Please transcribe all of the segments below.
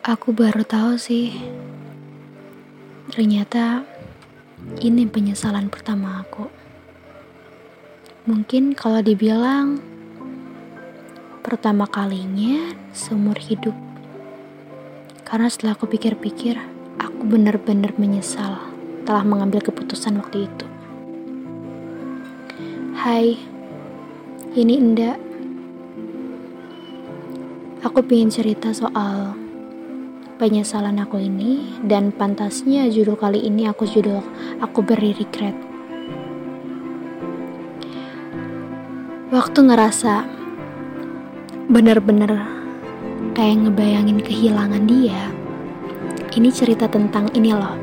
Aku baru tahu sih. Ternyata ini penyesalan pertama aku. Mungkin kalau dibilang pertama kalinya seumur hidup. Karena setelah aku pikir-pikir, aku benar-benar menyesal telah mengambil keputusan waktu itu. Hai, ini Indah. Aku pengen cerita soal penyesalan aku ini dan pantasnya judul kali ini aku judul aku beri regret. Waktu ngerasa bener-bener kayak ngebayangin kehilangan dia. Ini cerita tentang ini loh.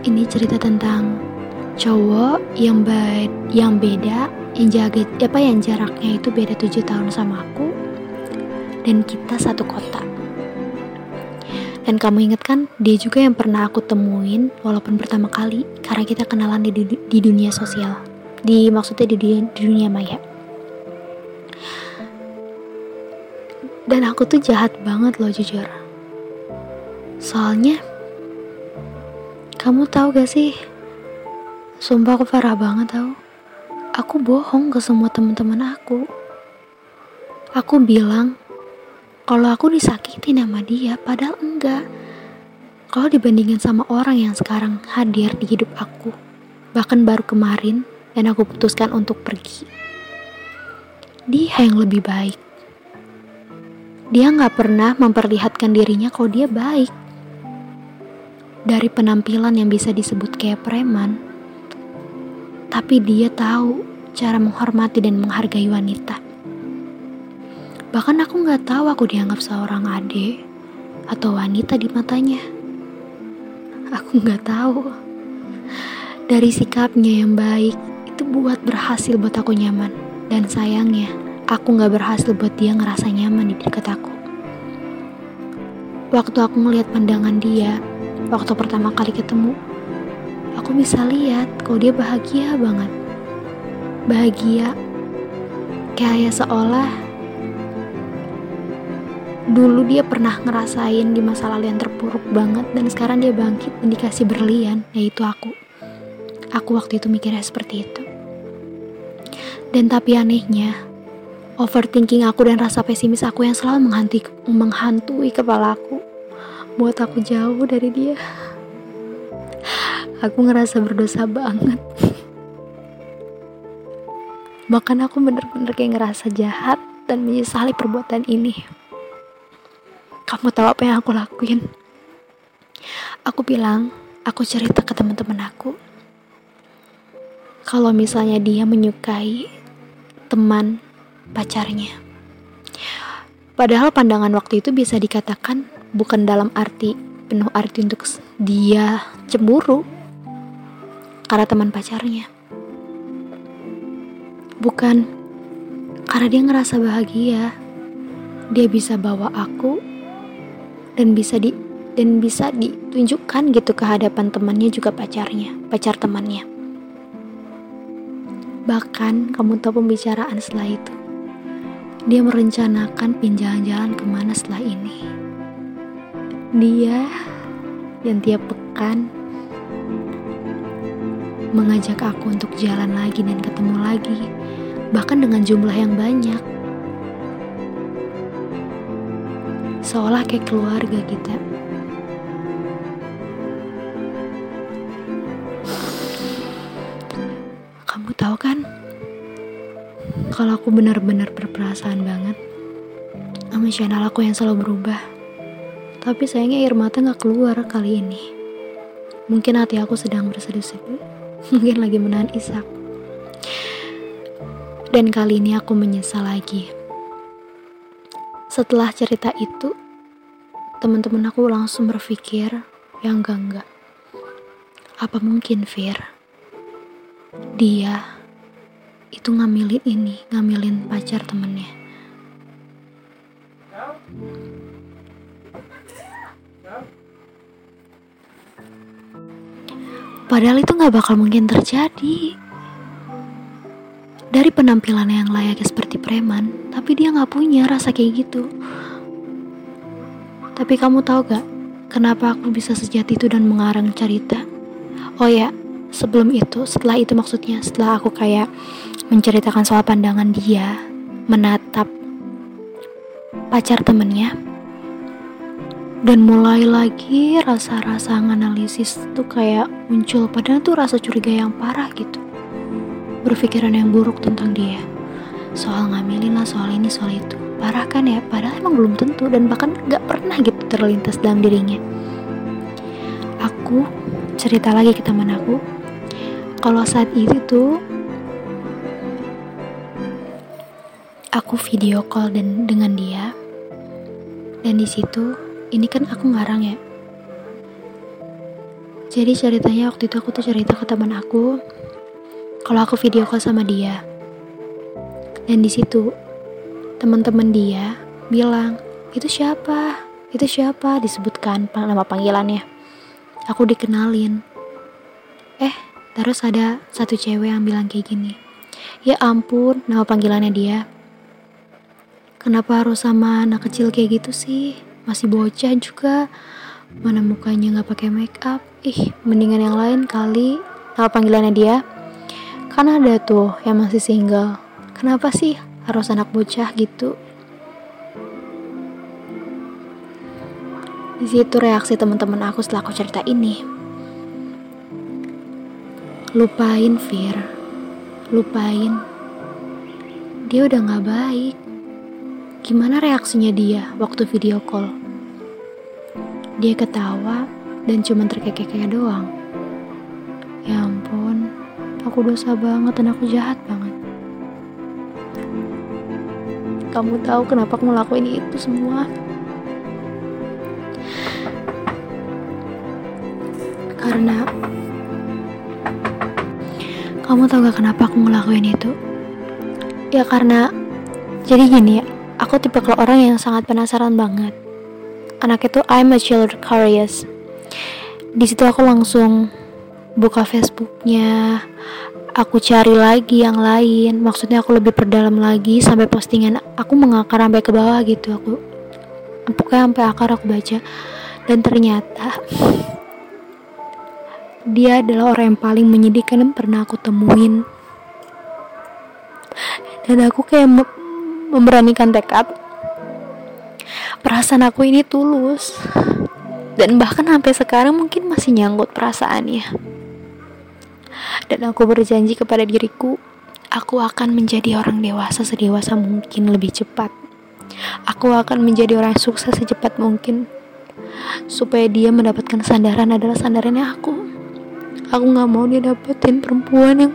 Ini cerita tentang cowok yang baik, yang beda, yang jaga apa yang jaraknya itu beda tujuh tahun sama aku dan kita satu kota. Dan kamu inget kan, dia juga yang pernah aku temuin walaupun pertama kali karena kita kenalan di, di dunia sosial. Di maksudnya di dunia, di dunia maya. Dan aku tuh jahat banget loh jujur. Soalnya kamu tahu gak sih? Sumpah aku parah banget tau. Aku bohong ke semua teman-teman aku. Aku bilang kalau aku disakiti sama dia padahal enggak. Kalau dibandingin sama orang yang sekarang hadir di hidup aku bahkan baru kemarin dan aku putuskan untuk pergi dia yang lebih baik. Dia nggak pernah memperlihatkan dirinya kalau dia baik. Dari penampilan yang bisa disebut kayak preman tapi dia tahu cara menghormati dan menghargai wanita Bahkan aku nggak tahu aku dianggap seorang adik atau wanita di matanya. Aku nggak tahu. Dari sikapnya yang baik, itu buat berhasil buat aku nyaman. Dan sayangnya, aku nggak berhasil buat dia ngerasa nyaman di dekat aku. Waktu aku ngeliat pandangan dia, waktu pertama kali ketemu, aku bisa lihat kalau dia bahagia banget. Bahagia, kayak seolah dulu dia pernah ngerasain di masa lalu yang terpuruk banget dan sekarang dia bangkit dan dikasih berlian yaitu aku. Aku waktu itu mikirnya seperti itu. Dan tapi anehnya overthinking aku dan rasa pesimis aku yang selalu menghantui, menghantui kepala aku buat aku jauh dari dia. Aku ngerasa berdosa banget. Bahkan aku bener-bener kayak ngerasa jahat dan menyesali perbuatan ini kamu tahu apa yang aku lakuin? Aku bilang, aku cerita ke teman-teman aku. Kalau misalnya dia menyukai teman pacarnya. Padahal pandangan waktu itu bisa dikatakan bukan dalam arti penuh arti untuk dia cemburu karena teman pacarnya. Bukan karena dia ngerasa bahagia. Dia bisa bawa aku dan bisa di dan bisa ditunjukkan gitu ke hadapan temannya juga pacarnya, pacar temannya. Bahkan kamu tahu pembicaraan setelah itu. Dia merencanakan pinjalan-jalan ke mana setelah ini. Dia yang tiap pekan mengajak aku untuk jalan lagi dan ketemu lagi, bahkan dengan jumlah yang banyak. Seolah kayak keluarga kita. Kamu tahu kan, kalau aku benar-benar berperasaan banget sama channel aku yang selalu berubah. Tapi sayangnya air mata gak keluar kali ini. Mungkin hati aku sedang berseduh-seduh. Mungkin lagi menahan isak. Dan kali ini aku menyesal lagi. Setelah cerita itu, teman-teman aku langsung berpikir yang enggak-enggak. Apa mungkin Fir? Dia itu ngamilin ini, ngamilin pacar temennya. Padahal itu gak bakal mungkin terjadi. Dari penampilan yang layaknya seperti preman, tapi dia gak punya rasa kayak gitu Tapi kamu tahu gak kenapa aku bisa sejati itu dan mengarang cerita? Oh ya, sebelum itu, setelah itu maksudnya, setelah aku kayak menceritakan soal pandangan dia menatap pacar temennya dan mulai lagi rasa-rasa analisis tuh kayak muncul. Padahal tuh rasa curiga yang parah gitu. Berpikiran yang buruk tentang dia. Soal ngambilin lah soal ini soal itu parah kan ya padahal emang belum tentu dan bahkan gak pernah gitu terlintas dalam dirinya. Aku cerita lagi ke teman aku. Kalau saat itu tuh aku video call dan dengan dia. Dan di situ ini kan aku ngarang ya. Jadi ceritanya waktu itu aku tuh cerita ke teman aku. Kalau aku video call sama dia. Dan di situ teman-teman dia bilang, "Itu siapa? Itu siapa?" disebutkan nama panggilannya. Aku dikenalin. Eh, terus ada satu cewek yang bilang kayak gini. Ya ampun, nama panggilannya dia. Kenapa harus sama anak kecil kayak gitu sih? Masih bocah juga. Mana mukanya nggak pakai make up? Ih, mendingan yang lain kali. Nama panggilannya dia. Kan ada tuh yang masih single Kenapa sih harus anak bocah gitu? Di situ reaksi teman-teman aku setelah aku cerita ini. Lupain Fir, lupain. Dia udah gak baik. Gimana reaksinya dia waktu video call? Dia ketawa dan cuma terkekeh-kekeh doang. Ya ampun, aku dosa banget dan aku jahat banget. Kamu tahu kenapa aku ngelakuin itu semua? Karena kamu tahu gak kenapa aku ngelakuin itu? Ya karena jadi gini ya, aku tipe kalau orang yang sangat penasaran banget. Anak itu I'm a child curious. Di situ aku langsung buka Facebooknya, aku cari lagi yang lain. Maksudnya aku lebih perdalam lagi sampai postingan aku mengakar sampai ke bawah gitu. Aku pokoknya sampai akar aku baca. Dan ternyata dia adalah orang yang paling menyedihkan yang pernah aku temuin. Dan aku kayak memberanikan tekad. Perasaan aku ini tulus. Dan bahkan sampai sekarang mungkin masih nyangkut perasaannya dan aku berjanji kepada diriku, aku akan menjadi orang dewasa sedewasa mungkin lebih cepat. Aku akan menjadi orang sukses secepat mungkin. Supaya dia mendapatkan sandaran adalah sandarannya aku. Aku gak mau dia dapetin perempuan yang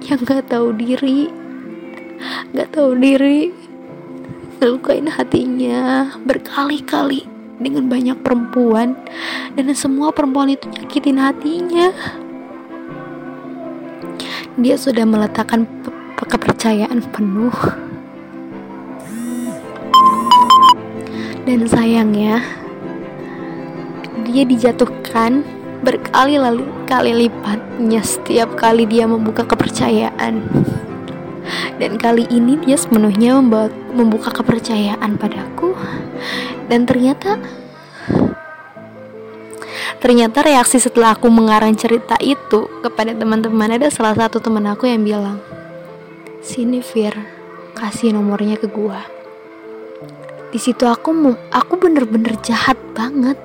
yang gak tahu diri, gak tahu diri, ngelukain hatinya berkali-kali dengan banyak perempuan dan semua perempuan itu nyakitin hatinya dia sudah meletakkan kepercayaan penuh. Dan sayangnya dia dijatuhkan berkali kali lipatnya setiap kali dia membuka kepercayaan. Dan kali ini dia sepenuhnya membuka kepercayaan padaku. Dan ternyata Ternyata reaksi setelah aku mengarang cerita itu kepada teman-teman ada salah satu teman aku yang bilang, "Sini Fir, kasih nomornya ke gua." Di situ aku aku bener-bener jahat banget.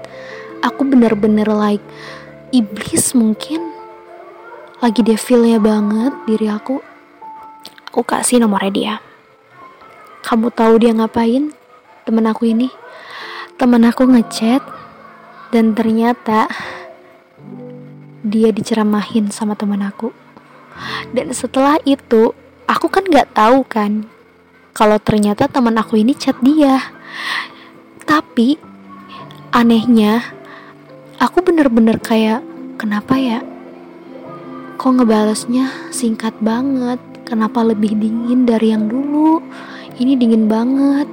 Aku bener-bener like iblis mungkin lagi devilnya banget diri aku. Aku kasih nomornya dia. Kamu tahu dia ngapain? Temen aku ini. Temen aku ngechat dan ternyata dia diceramahin sama teman aku. Dan setelah itu aku kan nggak tahu kan kalau ternyata teman aku ini chat dia. Tapi anehnya aku bener-bener kayak kenapa ya? Kok ngebalesnya singkat banget? Kenapa lebih dingin dari yang dulu? Ini dingin banget.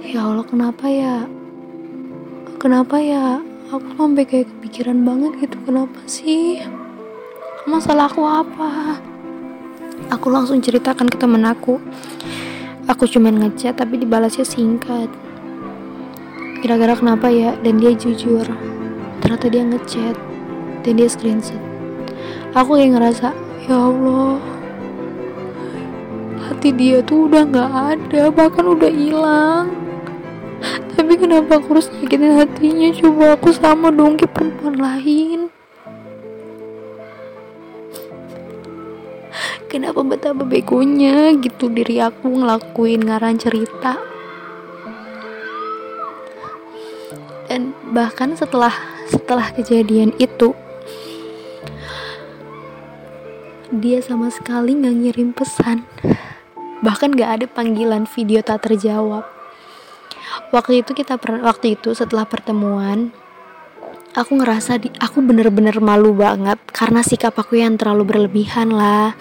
Ya Allah kenapa ya kenapa ya? Aku sampai kayak kepikiran banget gitu kenapa sih? Masalah aku apa? Aku langsung ceritakan ke temen aku. Aku cuman ngechat tapi dibalasnya singkat. Kira-kira kenapa ya? Dan dia jujur. Ternyata dia ngechat. Dan dia screenshot. Aku kayak ngerasa ya Allah hati dia tuh udah nggak ada bahkan udah hilang tapi kenapa aku harus nyakitin hatinya? Coba aku sama dong ke perempuan lain. Kenapa betapa begonya gitu diri aku ngelakuin ngarang cerita? Dan bahkan setelah setelah kejadian itu dia sama sekali nggak ngirim pesan. Bahkan nggak ada panggilan video tak terjawab waktu itu kita per, waktu itu setelah pertemuan aku ngerasa di aku bener-bener malu banget karena sikap aku yang terlalu berlebihan lah.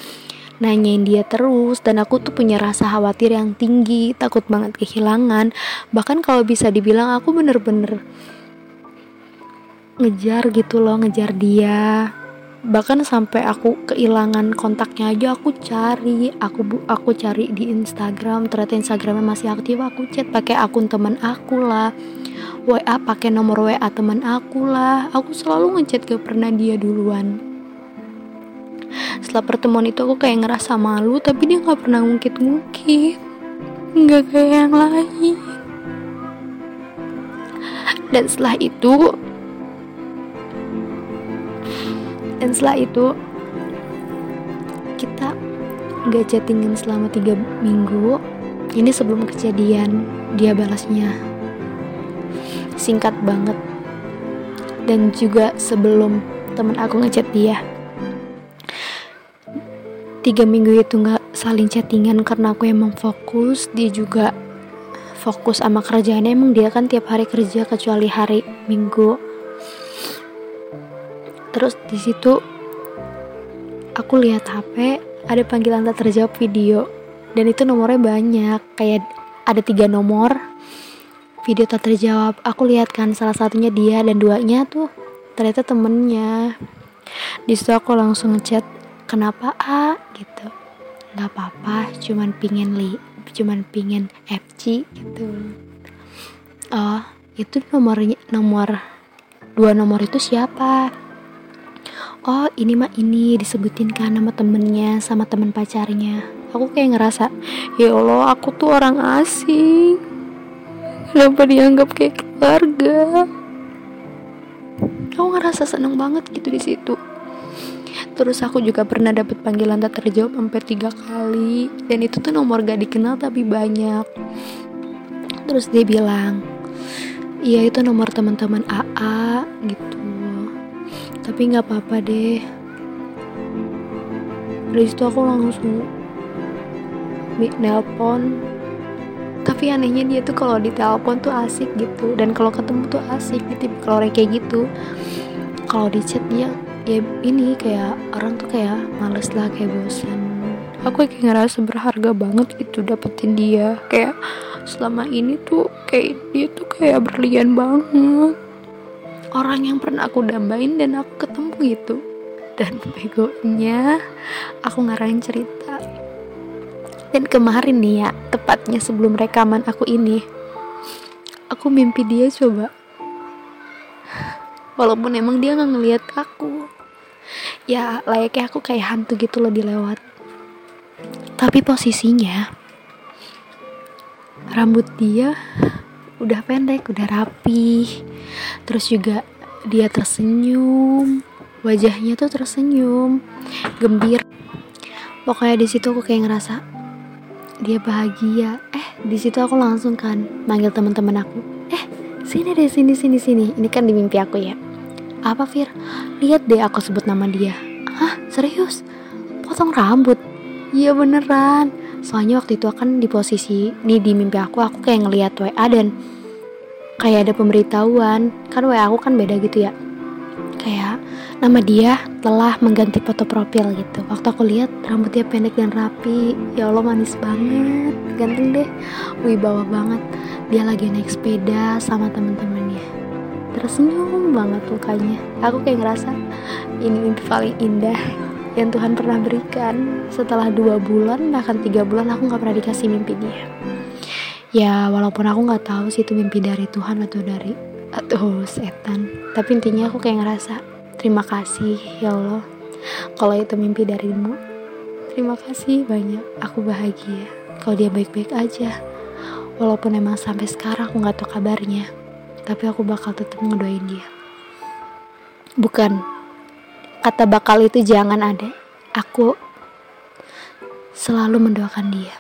Nanyain dia terus dan aku tuh punya rasa khawatir yang tinggi takut banget kehilangan. Bahkan kalau bisa dibilang aku bener-bener ngejar gitu loh ngejar dia bahkan sampai aku kehilangan kontaknya aja aku cari aku bu aku cari di Instagram ternyata Instagramnya masih aktif aku chat pakai akun teman aku lah. WA pakai nomor WA teman aku lah. Aku selalu ngechat gak pernah dia duluan. Setelah pertemuan itu aku kayak ngerasa malu tapi dia nggak pernah ngungkit-ngungkit. Nggak kayak yang lain. Dan setelah itu dan setelah itu kita nggak chattingan selama tiga minggu. Ini sebelum kejadian dia balasnya. Singkat banget. Dan juga sebelum temen aku ngechat dia. Tiga minggu itu nggak saling chattingan karena aku emang fokus. Dia juga fokus sama kerjaannya. Emang dia kan tiap hari kerja kecuali hari minggu terus di situ aku lihat HP ada panggilan tak terjawab video. Dan itu nomornya banyak kayak ada tiga nomor. Video tak terjawab aku lihat kan salah satunya dia dan duanya tuh ternyata temennya. Di situ aku langsung ngechat kenapa A? gitu. Nggak apa-apa cuman pingin li cuman pingin FC gitu. Oh itu nomornya nomor dua nomor itu siapa oh ini mah ini disebutin kan nama temennya sama temen pacarnya. Aku kayak ngerasa ya Allah aku tuh orang asing. Kenapa dianggap kayak keluarga? Aku ngerasa seneng banget gitu di situ. Terus aku juga pernah dapet panggilan tak terjawab sampai tiga kali dan itu tuh nomor gak dikenal tapi banyak. Terus dia bilang iya itu nomor teman-teman AA gitu tapi nggak apa-apa deh. Dari situ aku langsung nelpon. Tapi anehnya dia tuh kalau di telepon tuh asik gitu. Dan kalau ketemu tuh asik gitu kalau kayak gitu. Kalau di chat dia ya ini kayak orang tuh kayak males lah kayak bosan aku kayak ngerasa berharga banget gitu dapetin dia. Kayak selama ini tuh kayak dia tuh kayak berlian banget orang yang pernah aku dambain dan aku ketemu gitu. Dan begonya aku ngarahin cerita. Dan kemarin nih ya tepatnya sebelum rekaman aku ini aku mimpi dia coba. Walaupun emang dia nggak ngeliat aku. Ya layaknya aku kayak hantu gitu loh dilewat. Tapi posisinya rambut dia udah pendek udah rapi terus juga dia tersenyum wajahnya tuh tersenyum gembira pokoknya di situ aku kayak ngerasa dia bahagia eh di situ aku langsung kan manggil teman-teman aku eh sini deh sini sini sini ini kan di mimpi aku ya apa Fir? Lihat deh aku sebut nama dia. Hah? Serius? Potong rambut? Iya beneran. Soalnya waktu itu akan di posisi di di mimpi aku aku kayak ngeliat WA dan kayak ada pemberitahuan. Kan WA aku kan beda gitu ya. Kayak nama dia telah mengganti foto profil gitu. Waktu aku lihat rambutnya pendek dan rapi. Ya Allah manis banget. Ganteng deh. Wibawa banget. Dia lagi naik sepeda sama temen-temennya tersenyum banget mukanya aku kayak ngerasa ini mimpi paling indah yang Tuhan pernah berikan. Setelah dua bulan bahkan tiga bulan aku nggak pernah dikasih mimpi dia. Ya walaupun aku nggak tahu sih itu mimpi dari Tuhan atau dari atau setan. Tapi intinya aku kayak ngerasa terima kasih ya Allah. Kalau itu mimpi darimu terima kasih banyak. Aku bahagia kalau dia baik-baik aja. Walaupun emang sampai sekarang aku nggak tahu kabarnya tapi aku bakal tetap ngedoain dia. Bukan kata bakal itu jangan ada aku selalu mendoakan dia.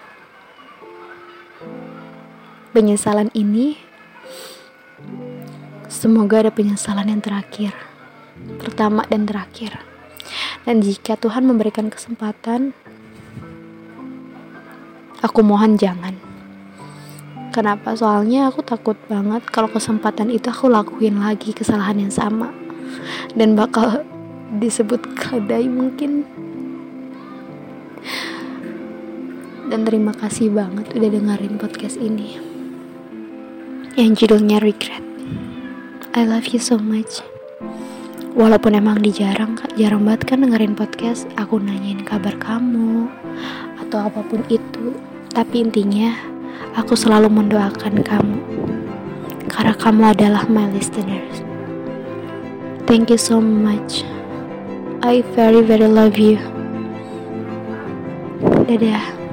Penyesalan ini semoga ada penyesalan yang terakhir. Pertama dan terakhir. Dan jika Tuhan memberikan kesempatan aku mohon jangan. Kenapa? Soalnya aku takut banget kalau kesempatan itu aku lakuin lagi kesalahan yang sama. Dan bakal disebut kadai mungkin. Dan terima kasih banget udah dengerin podcast ini. Yang judulnya regret. I love you so much. Walaupun emang di jarang jarang banget kan dengerin podcast aku nanyain kabar kamu atau apa pun itu. Tapi intinya aku selalu mendoakan kamu. Karena kamu adalah my listeners. Thank you so much. I very very love you. Dadah.